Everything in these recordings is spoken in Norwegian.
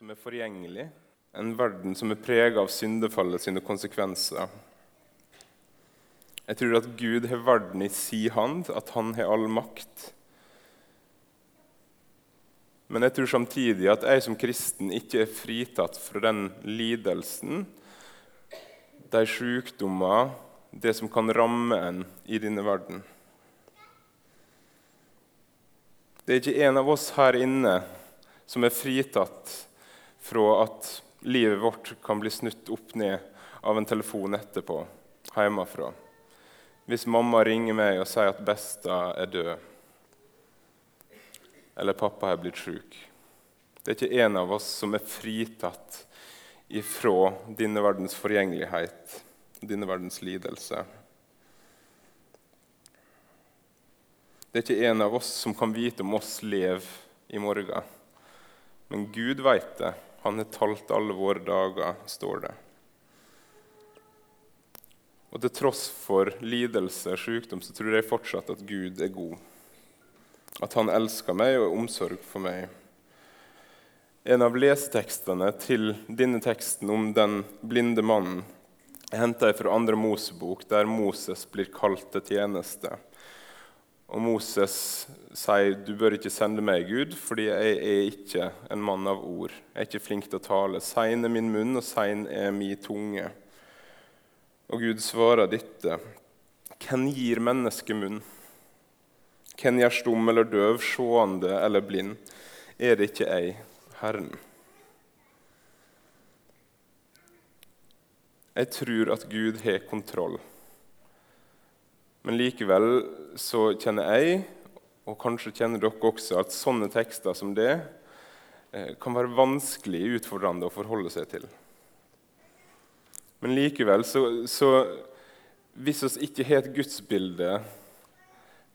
som er forgjengelig, en verden som er prega av syndefallet sine konsekvenser. Jeg tror at Gud har verden i si hand, at han har all makt. Men jeg tror samtidig at jeg som kristen ikke er fritatt fra den lidelsen, de sykdommer, det som kan ramme en i denne verden. Det er ikke en av oss her inne som er fritatt fra at livet vårt kan bli snudd opp ned av en telefon etterpå hjemmefra. Hvis mamma ringer meg og sier at besta er død, eller pappa er blitt sjuk. Det er ikke en av oss som er fritatt ifra denne verdens forgjengelighet, denne verdens lidelse. Det er ikke en av oss som kan vite om oss lever i morgen. Men Gud veit det. Han har talt alle våre dager, står det. Og til tross for lidelse og sykdom så tror jeg fortsatt at Gud er god. At han elsker meg og er omsorg for meg. En av lesetekstene til denne teksten om den blinde mannen er henta fra andre Mosebok, der Moses blir kalt til tjeneste. Og Moses sier du bør ikke sende meg, Gud, fordi jeg er ikke en mann av ord. Jeg er ikke flink til å tale. Sein er min munn, og sein er min tunge. Og Gud svarer dette. Hvem gir mennesket munn? Hvem gjør stum eller døv, seende eller blind? Er det ikke jeg? Herren. Jeg tror at Gud har kontroll. Men likevel så kjenner jeg, og kanskje kjenner dere også, at sånne tekster som det eh, kan være vanskelig utfordrende å forholde seg til. Men likevel, så, så hvis oss ikke har et gudsbilde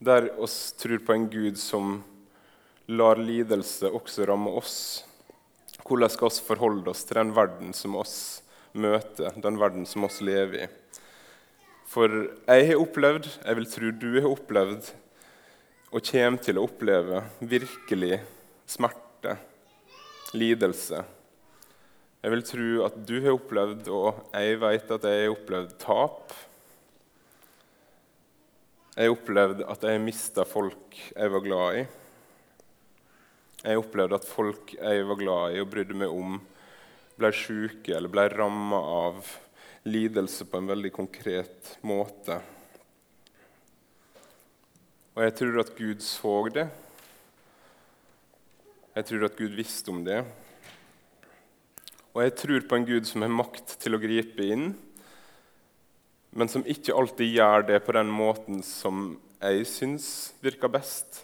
der oss tror på en Gud som lar lidelse også ramme oss, hvordan skal vi forholde oss til den verden som oss møter, den verden som oss lever i? For jeg har opplevd, jeg vil tro du har opplevd, og kommer til å oppleve virkelig smerte, lidelse. Jeg vil tro at du har opplevd, og jeg vet at jeg har opplevd, tap. Jeg har opplevd at jeg har mista folk jeg var glad i. Jeg har opplevd at folk jeg var glad i og brydde meg om, ble syke eller ble ramma av lidelse på en veldig konkret måte. Og jeg tror at Gud så det. Jeg tror at Gud visste om det. Og jeg tror på en Gud som har makt til å gripe inn, men som ikke alltid gjør det på den måten som jeg syns virker best.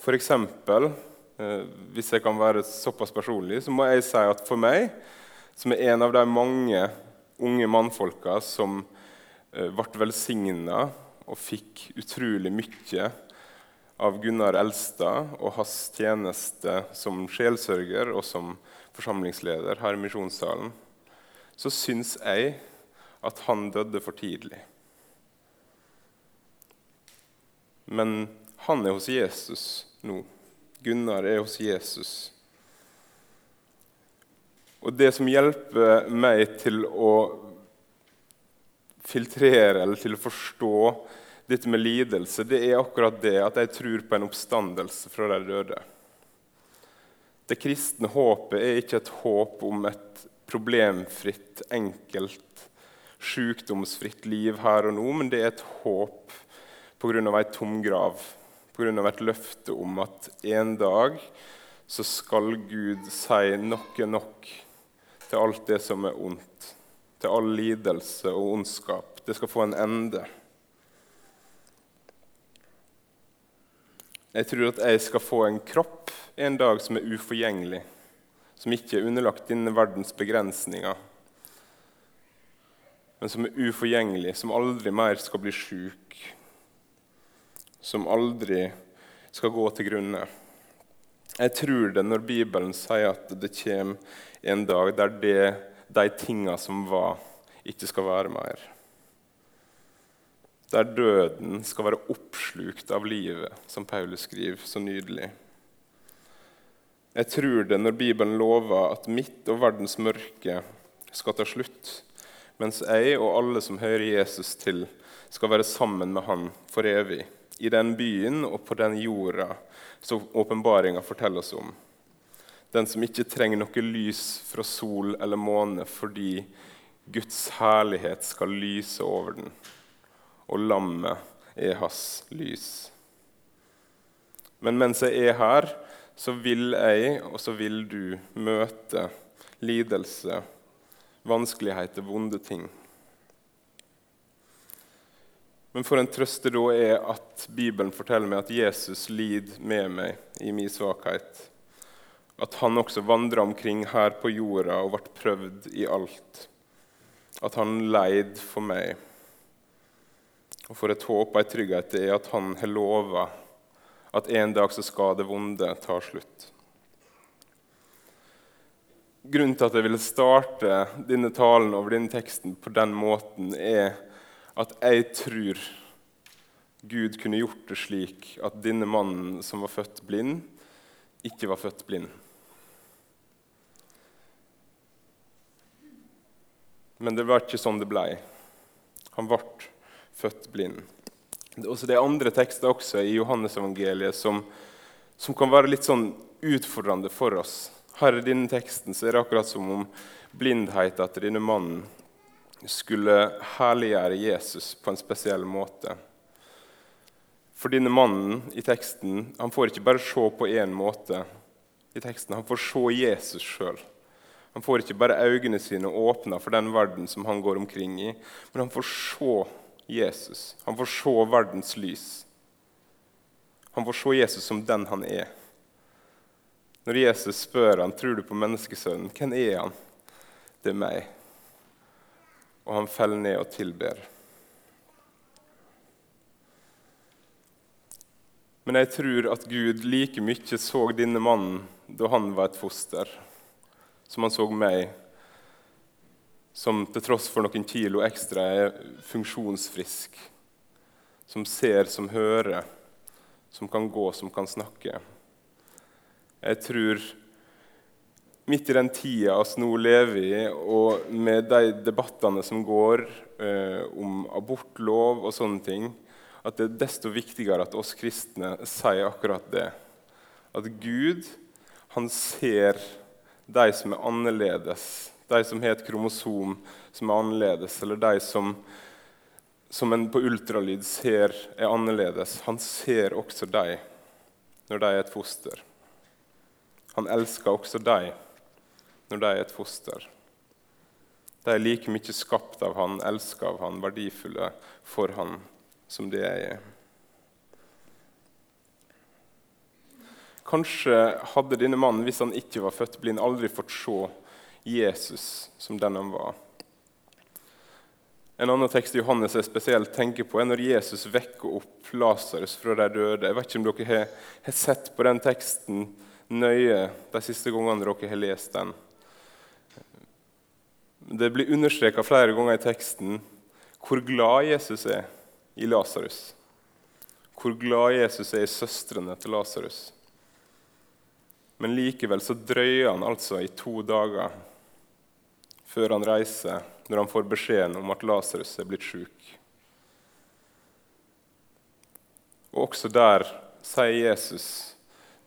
For eksempel, eh, hvis jeg kan være såpass personlig, så må jeg si at for meg, som er en av de mange unge mannfolka som eh, ble velsigna og fikk utrolig mye av Gunnar Elstad og hans tjeneste som sjelsørger og som forsamlingsleder her i Misjonssalen, så syns jeg at han døde for tidlig. Men han er hos Jesus nå. Gunnar er hos Jesus. Og det som hjelper meg til å filtrere eller til å forstå dette med lidelse, det er akkurat det at jeg tror på en oppstandelse fra de døde. Det kristne håpet er ikke et håp om et problemfritt, enkelt, sykdomsfritt liv her og nå, men det er et håp pga. ei tom grav pga. et løfte om at en dag så skal Gud si nok er nok til alt det som er ondt, til all lidelse og ondskap. Det skal få en ende. Jeg tror at jeg skal få en kropp en dag som er uforgjengelig, som ikke er underlagt denne verdens begrensninger, men som er uforgjengelig, som aldri mer skal bli sjuk, som aldri skal gå til grunne. Jeg tror det når Bibelen sier at det kommer en dag der det, de tinga som var, ikke skal være mer. Der døden skal være oppslukt av livet, som Paulus skriver så nydelig. Jeg tror det når Bibelen lover at mitt og verdens mørke skal ta slutt, mens jeg og alle som hører Jesus til, skal være sammen med Han for evig, i den byen og på den jorda som åpenbaringa forteller oss om. Den som ikke trenger noe lys fra sol eller måne fordi Guds herlighet skal lyse over den, og lammet er hans lys. Men mens jeg er her, så vil jeg, og så vil du, møte lidelse, vanskeligheter, vonde ting. Men for en trøst det da er at Bibelen forteller meg at Jesus lider med meg i min svakhet. At han også vandra omkring her på jorda og ble prøvd i alt. At han leid for meg. Og for et håp og en trygghet det er at han har lova at en dag så skal det vonde ta slutt. Grunnen til at jeg ville starte denne talen over denne teksten på den måten, er at jeg tror Gud kunne gjort det slik at denne mannen som var født blind, ikke var født blind. Men det var ikke sånn det ble. Han ble født blind. Det er, det er andre tekster også i Johannesevangeliet som, som kan være litt sånn utfordrende for oss. Her i denne teksten så er det akkurat som om blindheten til denne mannen skulle herliggjøre Jesus på en spesiell måte. For denne mannen i teksten han får ikke bare se på én måte. i teksten, Han får se Jesus sjøl. Han får ikke bare øynene sine åpna for den verden som han går omkring i, men han får se Jesus. Han får se verdens lys. Han får se Jesus som den han er. Når Jesus spør han, tror du på menneskesønnen, hvem er han? Det er meg. Og han faller ned og tilber. Men jeg tror at Gud like mye så denne mannen da han var et foster, som han så meg som til tross for noen kilo ekstra er funksjonsfrisk, som ser, som hører, som kan gå, som kan snakke. Jeg tror midt i den tida vi nå lever i, og med de debattene som går eh, om abortlov og sånne ting, at det er desto viktigere at oss kristne sier akkurat det. At Gud han ser de som er annerledes de som har et kromosom som er annerledes, eller de som, som en på ultralyd ser er annerledes. Han ser også dem når de er et foster. Han elsker også dem når de er et foster. De er like mye skapt av han, elsket av han, verdifulle for han som det jeg er. Kanskje hadde denne mannen, hvis han ikke var født blind, aldri fått se Jesus som den han var. En annen tekst Johannes jeg spesielt tenker på, er når Jesus vekker opp Lasarus fra de døde. Jeg vet ikke om dere har, har, sett på den teksten nøye de siste gangene dere har lest den. Det blir understreka flere ganger i teksten hvor glad Jesus er i Lasarus. Hvor glad Jesus er i søstrene til Lasarus. Men likevel så drøyer han altså i to dager før han reiser, når han får beskjeden om at Lasarus er blitt sjuk. Og også der sier Jesus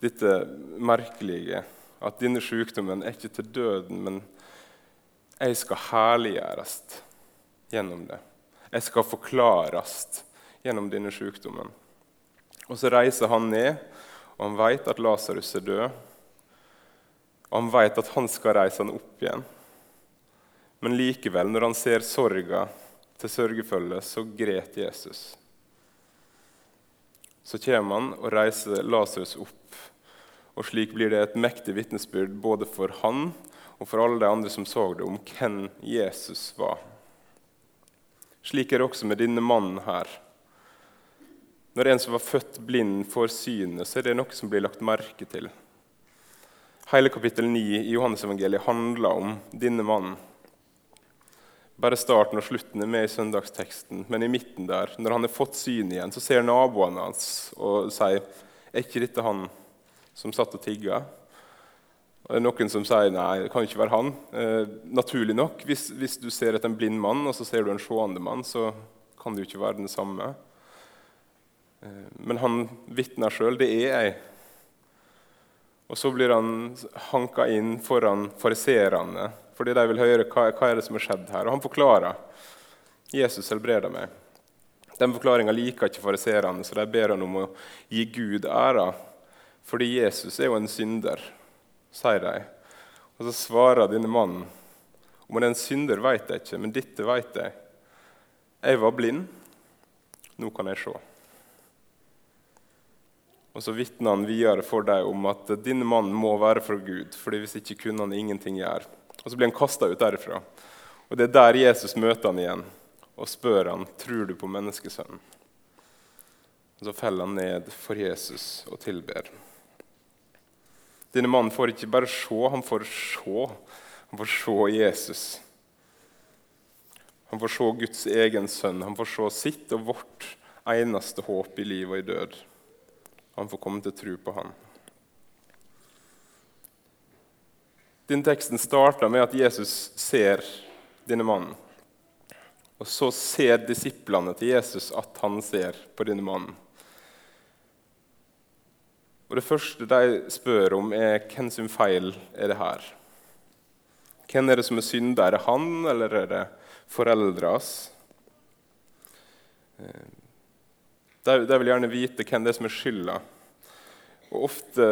dette merkelige, at denne sykdommen er ikke til døden, men jeg skal herliggjøres gjennom det. Jeg skal forklares gjennom denne sykdommen. Og Så reiser han ned, og han vet at Lasarus er død. Og han vet at han skal reise han opp igjen. Men likevel, når han ser sorga til sørgefølget, så gret Jesus. Så kommer han og reiser Lasarus opp. Og Slik blir det et mektig vitnesbyrd både for han og for alle de andre som så det, om hvem Jesus var. Slik er det også med denne mannen her. Når en som var født blind, får synet, så er det noe som blir lagt merke til. Hele kapittel 9 i Johannesevangeliet handler om denne mannen. Bare starten og slutten er med i søndagsteksten, men i midten der, når han har fått syn igjen, så ser naboene hans og sier er ikke dette han som satt og tigga? Og det er Noen som sier nei, det kan ikke være han. Eh, naturlig nok, hvis, hvis, du ser etter en blind mann og så ser du en seende mann, så kan det jo ikke være den samme. Eh, men han vitner sjøl. Det er jeg. Og så blir han hanka inn foran fariserene, fordi de vil høre hva, hva er det som har skjedd her. Og han forklarer. Jesus helbreder meg. Den forklaringa liker ikke fariserene, så de ber han om å gi Gud æra. Fordi Jesus er jo en synder sier de. Og så svarer denne mannen om han er en synder, vet jeg ikke, men dette vet jeg. Jeg var blind, nå kan jeg se. Og Så vitner han videre for deg om at denne mannen må være fra Gud, fordi hvis ikke kunne han ingenting gjøre. Og Så blir han kasta ut derifra. Og Det er der Jesus møter han igjen og spør han, tror du på menneskesønnen. Og Så faller han ned for Jesus og tilber. Denne mannen får ikke bare se, han får se. Han får se Jesus. Han får se Guds egen sønn. Han får se sitt og vårt eneste håp i liv og i død. Han får komme til å tro på han. Denne teksten starter med at Jesus ser denne mannen. Og så ser disiplene til Jesus at han ser på denne mannen. Og Det første de spør om, er hvem sin feil er det her? Hvem er det som er synder? Er det han, eller er det foreldras? Eh, de, de vil gjerne vite hvem det er som er skylda. Og Ofte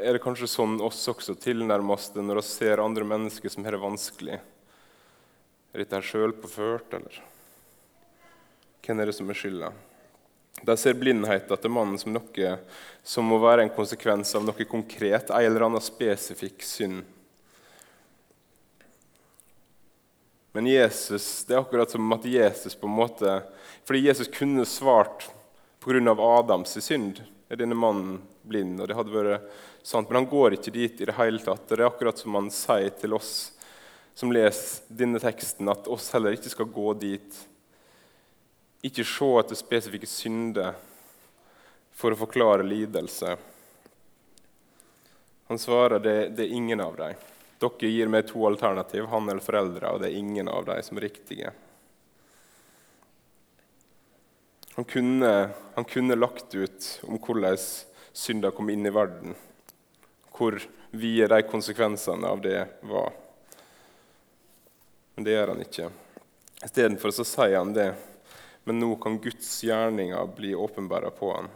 er det kanskje sånn oss også tilnærmes det når vi ser andre mennesker som har det vanskelig. Er dette sjølpåført, eller? Hvem er det som er skylda? De ser blindheten til mannen som noe som må være en konsekvens av noe konkret, en eller annen spesifikk synd. Men Jesus, det er akkurat som at Jesus på en måte Fordi Jesus kunne svart pga. Adams synd er denne mannen blind. og det hadde vært sant, Men han går ikke dit i det hele tatt. Det er akkurat som han sier til oss som leser denne teksten, at oss heller ikke skal gå dit ikke se etter spesifikke synder for å forklare lidelse. Han svarer det, det er ingen av dem. Dere gir meg to alternativ, han eller foreldre, og det er ingen av dem som er riktige. Han kunne, han kunne lagt ut om hvordan synda kom inn i verden, hvor vide de konsekvensene av det var. Men det gjør han ikke. Istedenfor sier han det men nå kan Guds gjerninger bli åpenbara på han.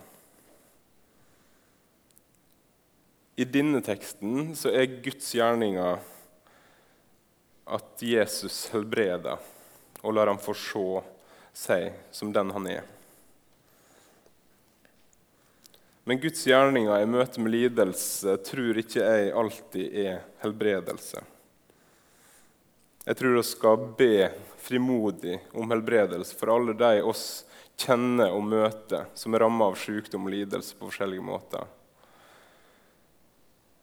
I denne teksten så er Guds gjerninger at Jesus helbreder og lar ham få se seg som den han er. Men Guds gjerninger i møte med lidelse tror ikke jeg alltid er helbredelse. Jeg tror vi skal be frimodig om helbredelse for alle de oss kjenner og møter som er rammet av sykdom og lidelse på forskjellige måter.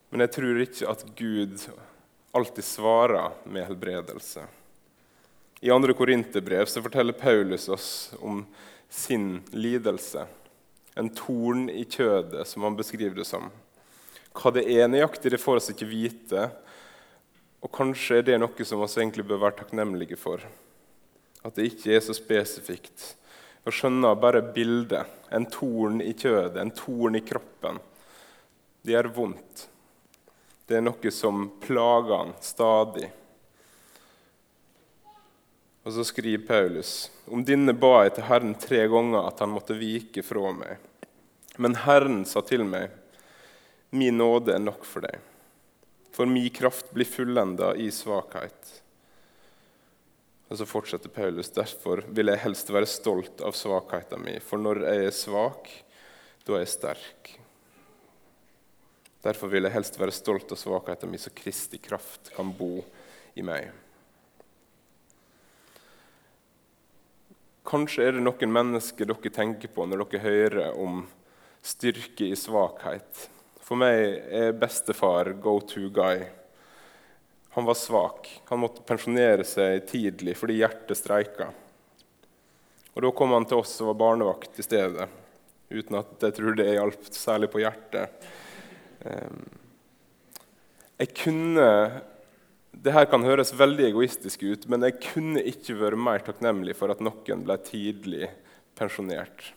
Men jeg tror ikke at Gud alltid svarer med helbredelse. I 2. Korinterbrev forteller Paulus oss om sin lidelse. En torn i kjødet, som han beskriver det som. Hva det er nøyaktig, det får oss ikke vite, og kanskje er det noe som vi egentlig bør være takknemlige for. At det ikke er så spesifikt. Vi skjønner bare bildet. En torn i kjødet, en torn i kroppen. Det gjør vondt. Det er noe som plager han stadig. Og så skriver Paulus.: Om denne ba jeg til Herren tre ganger at han måtte vike fra meg. Men Herren sa til meg, min nåde er nok for deg for min kraft blir fullenda i svakhet. Og så fortsetter Paulus.: Derfor vil jeg helst være stolt av svakheten min, for når jeg er svak, da er jeg sterk. Derfor vil jeg helst være stolt av svakheten min, så Kristi kraft kan bo i meg. Kanskje er det noen mennesker dere tenker på når dere hører om styrke i svakhet. For meg er bestefar go to guy. Han var svak. Han måtte pensjonere seg tidlig fordi hjertet streika. Og Da kom han til oss og var barnevakt i stedet, uten at jeg tror det hjalp særlig på hjertet. Ehm, Jeg kunne det her kan høres veldig egoistisk ut, men jeg kunne ikke vært mer takknemlig for at noen ble tidlig pensjonert.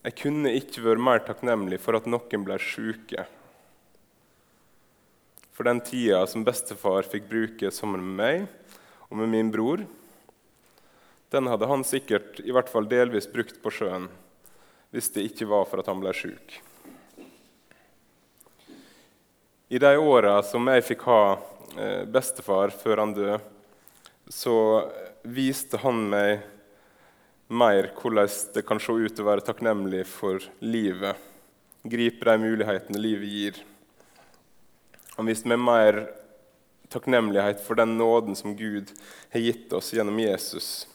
Jeg kunne ikke vært mer takknemlig for at noen ble syke. For den tida som bestefar fikk bruke sammen med meg og med min bror, den hadde han sikkert i hvert fall delvis brukt på sjøen hvis det ikke var for at han ble sjuk. I de åra som jeg fikk ha Eh, bestefar før han døde, så viste han meg mer hvordan det kan se ut å være takknemlig for livet. Gripe de mulighetene livet gir. Han viste meg mer takknemlighet for den nåden som Gud har gitt oss gjennom Jesus.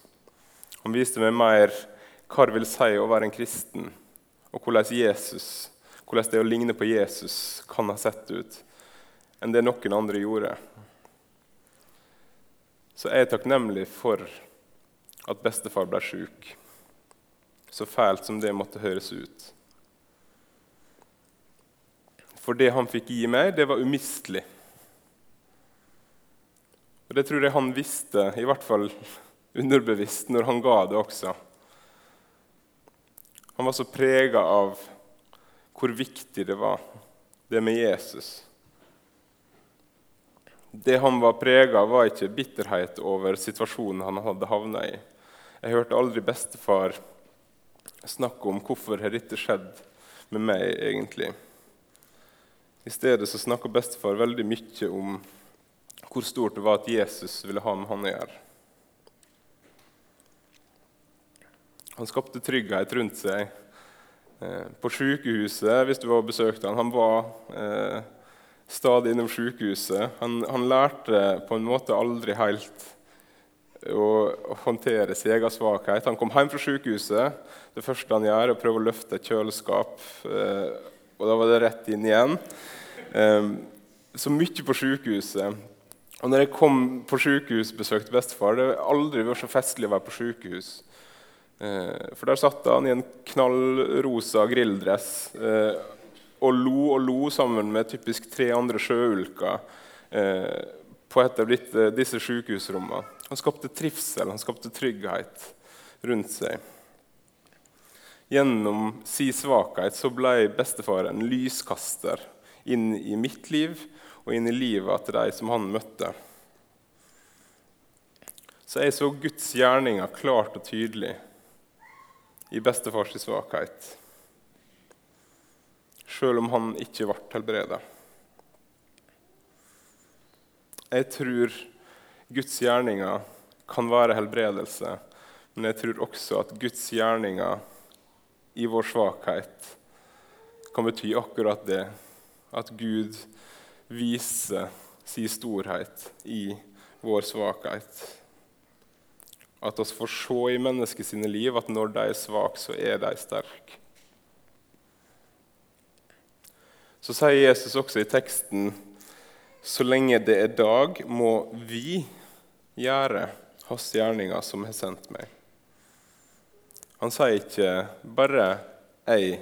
Han viste meg mer hva det vil si å være en kristen, og hvordan, Jesus, hvordan det å ligne på Jesus kan ha sett ut enn det noen andre gjorde. Så jeg er takknemlig for at bestefar ble sjuk, så fælt som det måtte høres ut. For det han fikk gi meg, det var umistelig. Og Det tror jeg han visste, i hvert fall underbevisst, når han ga det også. Han var så prega av hvor viktig det var, det med Jesus. Det han var prega av, var ikke bitterhet over situasjonen han hadde havna i. Jeg hørte aldri bestefar snakke om hvorfor har dette skjedd med meg egentlig. I stedet så snakka bestefar veldig mye om hvor stort det var at Jesus ville ha med han å gjøre. Han skapte trygghet rundt seg. Eh, på sykehuset, hvis du var og besøkte han, han var eh, stadig innom sykehuset. Han, han, lærte på en måte aldri helt å, håndtere sin egen svakhet. Han kom hjem fra sykehuset. Det første han gjør, er å prøve å løfte et kjøleskap. Eh, og da var det rett inn igjen. Eh, så mye på sykehuset. Og når jeg kom på sykehus, besøkte bestefar, det har aldri vært så festlig å være på sykehus. Eh, for der satt han i en knallrosa grilldress. Eh, og lo og lo sammen med typisk tre andre sjøulker på et av disse sykehusrommene. Han skapte trivsel, han skapte trygghet rundt seg. Gjennom sin svakhet så ble bestefar en lyskaster inn i mitt liv og inn i livet til de som han møtte. Så jeg så Guds gjerninger klart og tydelig i bestefars svakhet sjøl om han ikke ble helbreda. Jeg tror Guds gjerninger kan være helbredelse, men jeg tror også at Guds gjerninger i vår svakhet kan bety akkurat det. At Gud viser sin storhet i vår svakhet. At oss får se i menneskets liv at når de er svake, så er de sterke. Så sier Jesus også i teksten så lenge det er dag, må vi gjøre hans gjerninger som har sendt meg. Han sier ikke bare 'jeg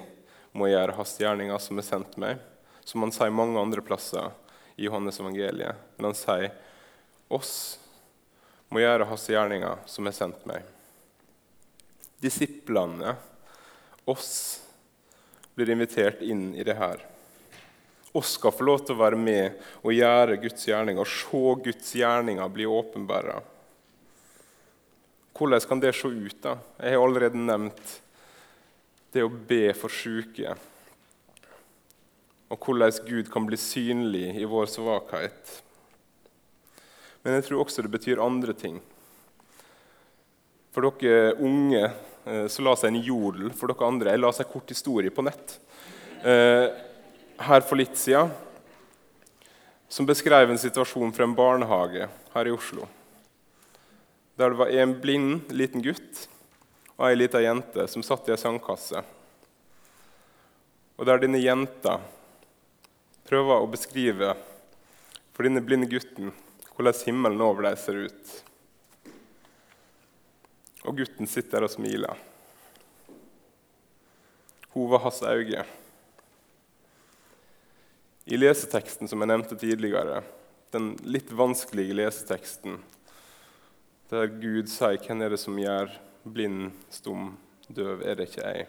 må gjøre hans gjerninger som har sendt meg', som han sier mange andre plasser i Johannes evangeliet. Men han sier 'oss må gjøre hans gjerninger som har sendt meg'. Disiplene, oss, blir invitert inn i det her oss skal få lov til å være med og gjøre Guds gjerninger se Guds gjerninger bli åpenbara. Hvordan kan det se ut? da? Jeg har allerede nevnt det å be for syke. Og hvordan Gud kan bli synlig i vår svakhet. Men jeg tror også det betyr andre ting. For dere unge eh, så la seg en jodel. For dere andre jeg la seg kort historie på nett. Eh, her for litt siden som beskrev en situasjon fra en barnehage her i Oslo. Der det var en blind liten gutt og ei lita jente som satt i ei sandkasse. Og der denne jenta prøver å beskrive for denne blinde gutten hvordan himmelen over dem ser ut. Og gutten sitter der og smiler. Hun var hans øyne. I leseteksten som jeg nevnte tidligere, den litt vanskelige leseteksten, der Gud sier 'Hvem er det som gjør blind, stum, døv? Er det ikke jeg?'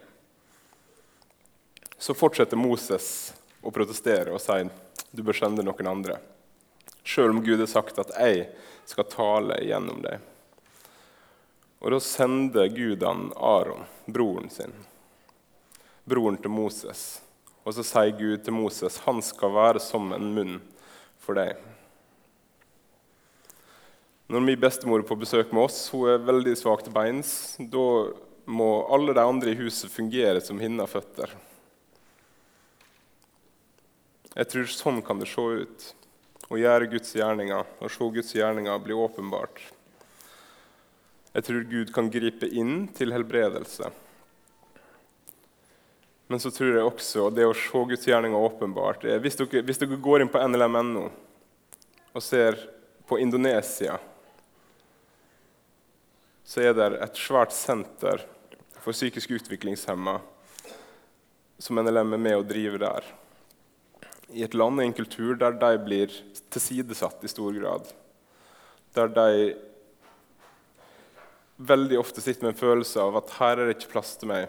Så fortsetter Moses å protestere og si 'Du bør sende noen andre', sjøl om Gud har sagt at 'jeg skal tale gjennom deg'. Og Da sender Gud han Aron, broren sin, broren til Moses. Og så sier Gud til Moses han skal være som en munn for deg. Når min bestemor er på besøk med oss, hun er veldig svak til beins, da må alle de andre i huset fungere som hennes føtter. Jeg tror sånn kan det se ut å gjøre Guds gjerninger og se Guds gjerninger bli åpenbart. Jeg tror Gud kan gripe inn til helbredelse. Men så tror jeg også det å se Guds gjerninger åpenbart hvis dere, hvis dere går inn på NLM.no og ser på Indonesia så er det et svært senter for psykisk utviklingshemma som NLM er med å drive der. I et land og en kultur der de blir tilsidesatt i stor grad. Der de veldig ofte sitter med en følelse av at her er det ikke plass til meg.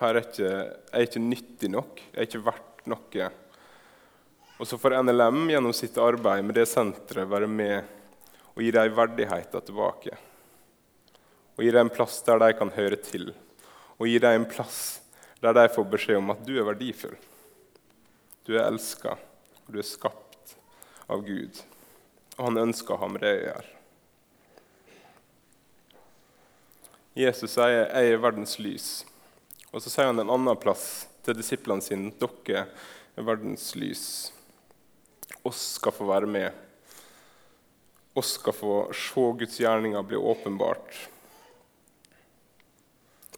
Her er ikke, jeg er ikke nyttig nok. Jeg er ikke verdt noe. Og så får NLM gjennom sitt arbeid med det senteret være med og gi dem verdigheten tilbake og gi dem en plass der de kan høre til, og gi dem en plass der de får beskjed om at du er verdifull. Du er elska, og du er skapt av Gud. Og han ønsker å ha med det å gjøre. Jesus sier 'Jeg er verdens lys'. Og så sier han en annen plass til disiplene sine 'Dere er verdens lys'. Oss skal få være med. Oss skal få se Guds gjerninger bli åpenbart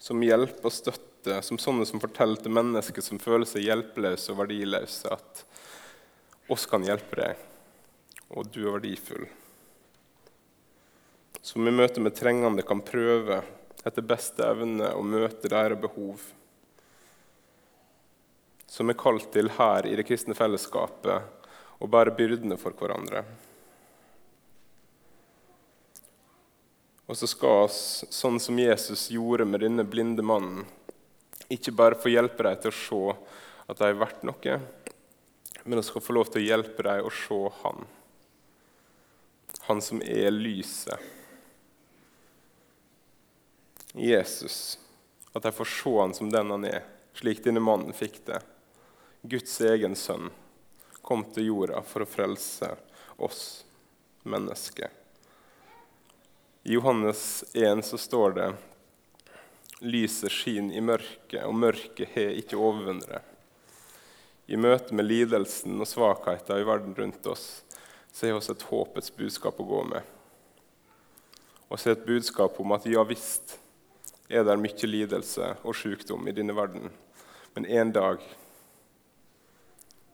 som hjelp og støtte, som sånne som forteller til mennesker som føler seg hjelpeløse og verdiløse, at oss kan hjelpe deg, og du er verdifull. Som i møte med trengende kan prøve etter beste evne å møte deres behov. Som er kalt til her i det kristne fellesskapet å bære byrdene for hverandre. Og så skal vi, sånn som Jesus gjorde med denne blinde mannen, ikke bare få hjelpe dem til å se at de er verdt noe, men vi skal få lov til å hjelpe dem å se Han. Han som er lyset. Jesus. At de får se Han som den han er, slik denne mannen fikk det. Guds egen sønn kom til jorda for å frelse oss mennesker. I Johannes 1 så står det lyset skinner i mørket, og mørket har ikke overvunnet. I møte med lidelsen og svakheten i verden rundt oss så har vi et håpets budskap å gå med. Og så et budskap om at ja visst er det mye lidelse og sykdom i denne verden, men en dag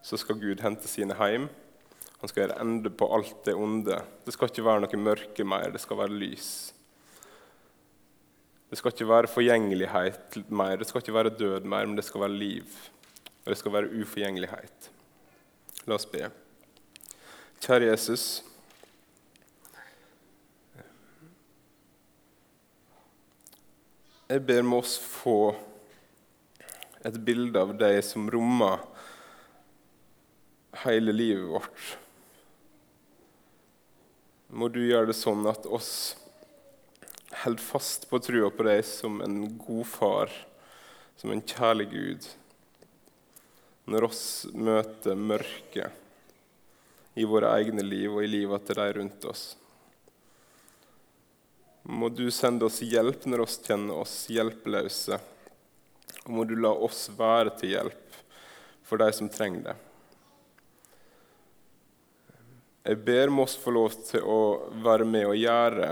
så skal Gud hente sine hjem han skal gjøre ende på alt det onde. Det skal ikke være noe mørke mer, det skal være lys. Det skal ikke være forgjengelighet mer, det skal ikke være død mer, men det skal være liv. Og det skal være uforgjengelighet. La oss be. Kjære Jesus. Jeg ber med oss få et bilde av deg som rommer hele livet vårt må du gjøre det sånn at oss holder fast på trua på deg som en god far, som en kjærlig Gud, når oss møter mørket i våre egne liv og i livet til de rundt oss. Må du sende oss hjelp når oss kjenner oss hjelpeløse. Og må du la oss være til hjelp for de som trenger det. Jeg ber Moss få lov til å være med og gjøre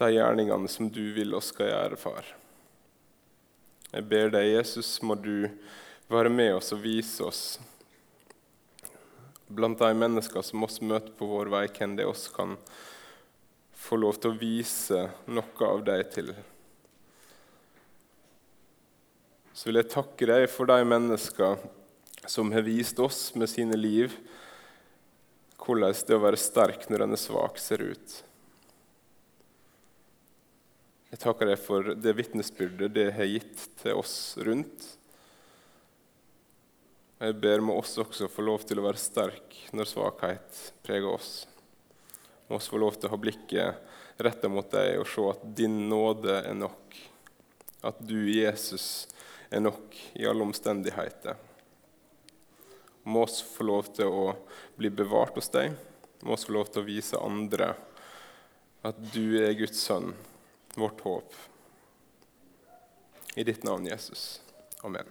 de gjerningene som du vil oss skal gjøre, far. Jeg ber deg, Jesus, må du være med oss og vise oss blant de mennesker som oss møter på vår vei, hvem det oss kan få lov til å vise noe av deg til. Så vil jeg takke deg for de mennesker som har vist oss med sine liv hvordan det å være sterk når en er svak, ser ut. Jeg takker deg for det vitnesbyrdet det har gitt til oss rundt. Og Jeg ber med oss også få lov til å være sterk når svakhet preger oss. Må oss få lov til å ha blikket retta mot deg og se at din nåde er nok. At du, Jesus, er nok i alle omstendigheter. Må oss få lov til å bli bevart hos deg. Må oss få lov til å vise andre at du er Guds sønn, vårt håp. I ditt navn, Jesus. Amen.